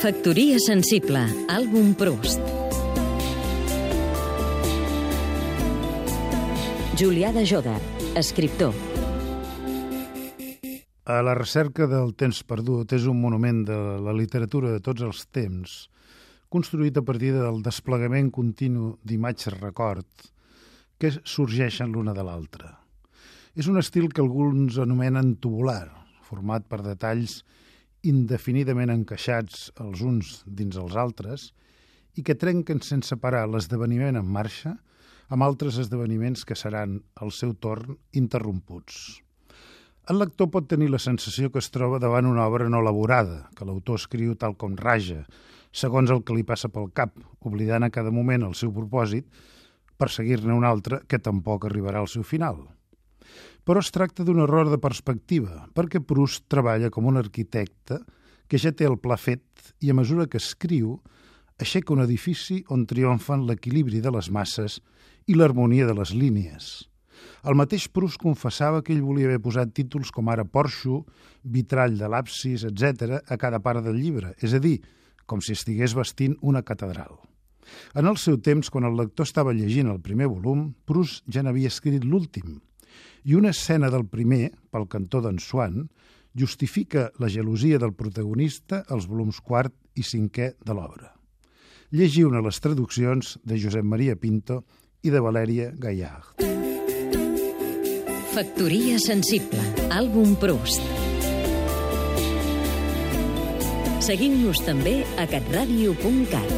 Factoria sensible, àlbum Proust. Julià de Joda, escriptor. A la recerca del temps perdut és un monument de la literatura de tots els temps, construït a partir del desplegament continu d'imatges record que sorgeixen l'una de l'altra. És un estil que alguns anomenen tubular, format per detalls indefinidament encaixats els uns dins els altres i que trenquen sense parar l'esdeveniment en marxa amb altres esdeveniments que seran, al seu torn, interromputs. El lector pot tenir la sensació que es troba davant una obra no elaborada, que l'autor escriu tal com raja, segons el que li passa pel cap, oblidant a cada moment el seu propòsit per seguir-ne un altre que tampoc arribarà al seu final. Però es tracta d'un error de perspectiva, perquè Proust treballa com un arquitecte que ja té el pla fet i a mesura que escriu aixeca un edifici on triomfen l'equilibri de les masses i l'harmonia de les línies. El mateix Proust confessava que ell volia haver posat títols com ara Porxo, vitrall de l'absis, etc a cada part del llibre, és a dir, com si estigués vestint una catedral. En el seu temps, quan el lector estava llegint el primer volum, Proust ja n'havia escrit l'últim, i una escena del primer, pel cantó d'en Swan, justifica la gelosia del protagonista als volums quart i cinquè de l'obra. Llegiu-ne les traduccions de Josep Maria Pinto i de Valèria Gallard. Factoria sensible, àlbum Proust. Seguim-nos també a catradio.cat.